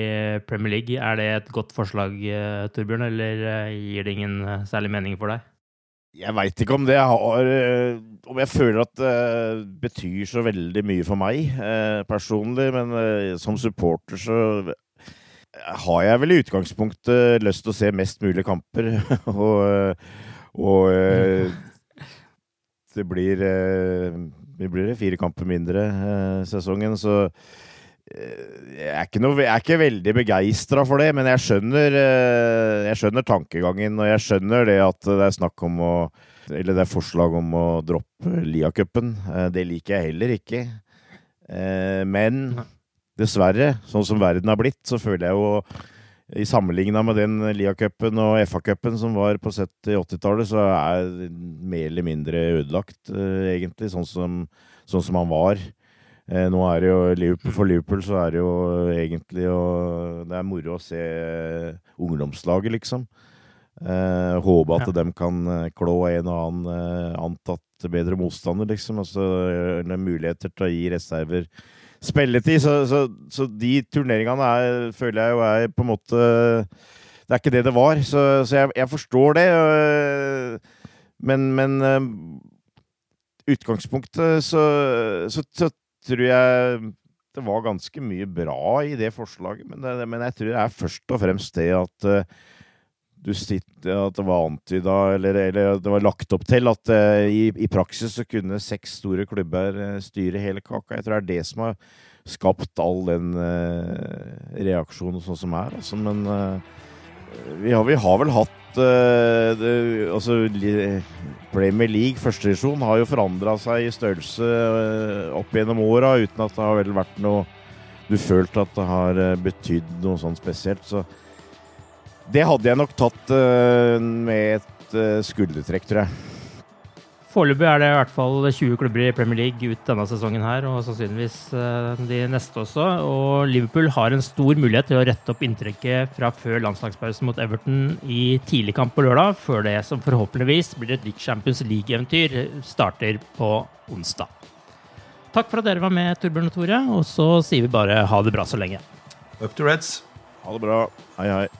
Premier League, er det et godt forslag, eh, Torbjørn, eller eh, gir det ingen eh, særlig mening for deg? Jeg veit ikke om det har Om jeg føler at det betyr så veldig mye for meg eh, personlig, men eh, som supporter så har jeg vel i utgangspunktet lyst til å se mest mulig kamper. og, og eh, det blir Det blir fire kamper mindre sesongen, så jeg er ikke, noe, jeg er ikke veldig begeistra for det, men jeg skjønner, eh, jeg skjønner tankegangen. Og jeg skjønner det at det er snakk om å Eller det er forslag om å droppe Lia-cupen. Eh, det liker jeg heller ikke. Eh, men dessverre, sånn som verden har blitt, så føler jeg jo i sammenligna med den Lia-cupen og FA-cupen som var på 70-80-tallet, så er mer eller mindre ødelagt, egentlig. Sånn som, sånn som han var. Eh, nå er det jo Liverpool, For Liverpool så er det jo egentlig jo, Det er moro å se ungdomslaget, liksom. Eh, håpe at ja. de kan eh, klå en og annen eh, antatt bedre motstander, liksom. Altså det er muligheter til å gi reserver spilletid. Så, så, så de turneringene er, føler jeg jo er på en måte Det er ikke det det var. Så, så jeg, jeg, forstår det. Men, men utgangspunktet så, tror jeg det var ganske mye bra i det forslaget, men, det, men jeg tror det er først og fremst det at uh, du sitter, at det var antyda, eller, eller, det var lagt opp til, at uh, i, i, praksis så kunne seks store klubber uh, styre hele kaka. Jeg tror det er det som har skapt all den reaksjonen sånn som er. Altså, men vi har, vi har, vel hatt det, altså Premier League, førstedivisjon, har jo forandra seg i størrelse opp gjennom åra uten at det har vel vært noe Du følte at det har betydd noe sånn spesielt. Så det hadde jeg nok tatt uh, med et uh, skuldertrekk, tror jeg. Foreløpig er det i hvert fall 20 klubber i Premier League ut denne sesongen her, og sannsynligvis eh, de neste også. Og Liverpool har en stor mulighet til å rette opp inntrykket fra før landslagspausen mot Everton i tidlig kamp på lørdag, før det som forhåpentligvis blir et litt Champions League-eventyr, starter på onsdag. Takk for at dere var med, Torbjørn og Tore, og så sier vi bare ha det bra så lenge. Up to Reds. Ha det bra. Hei, hei.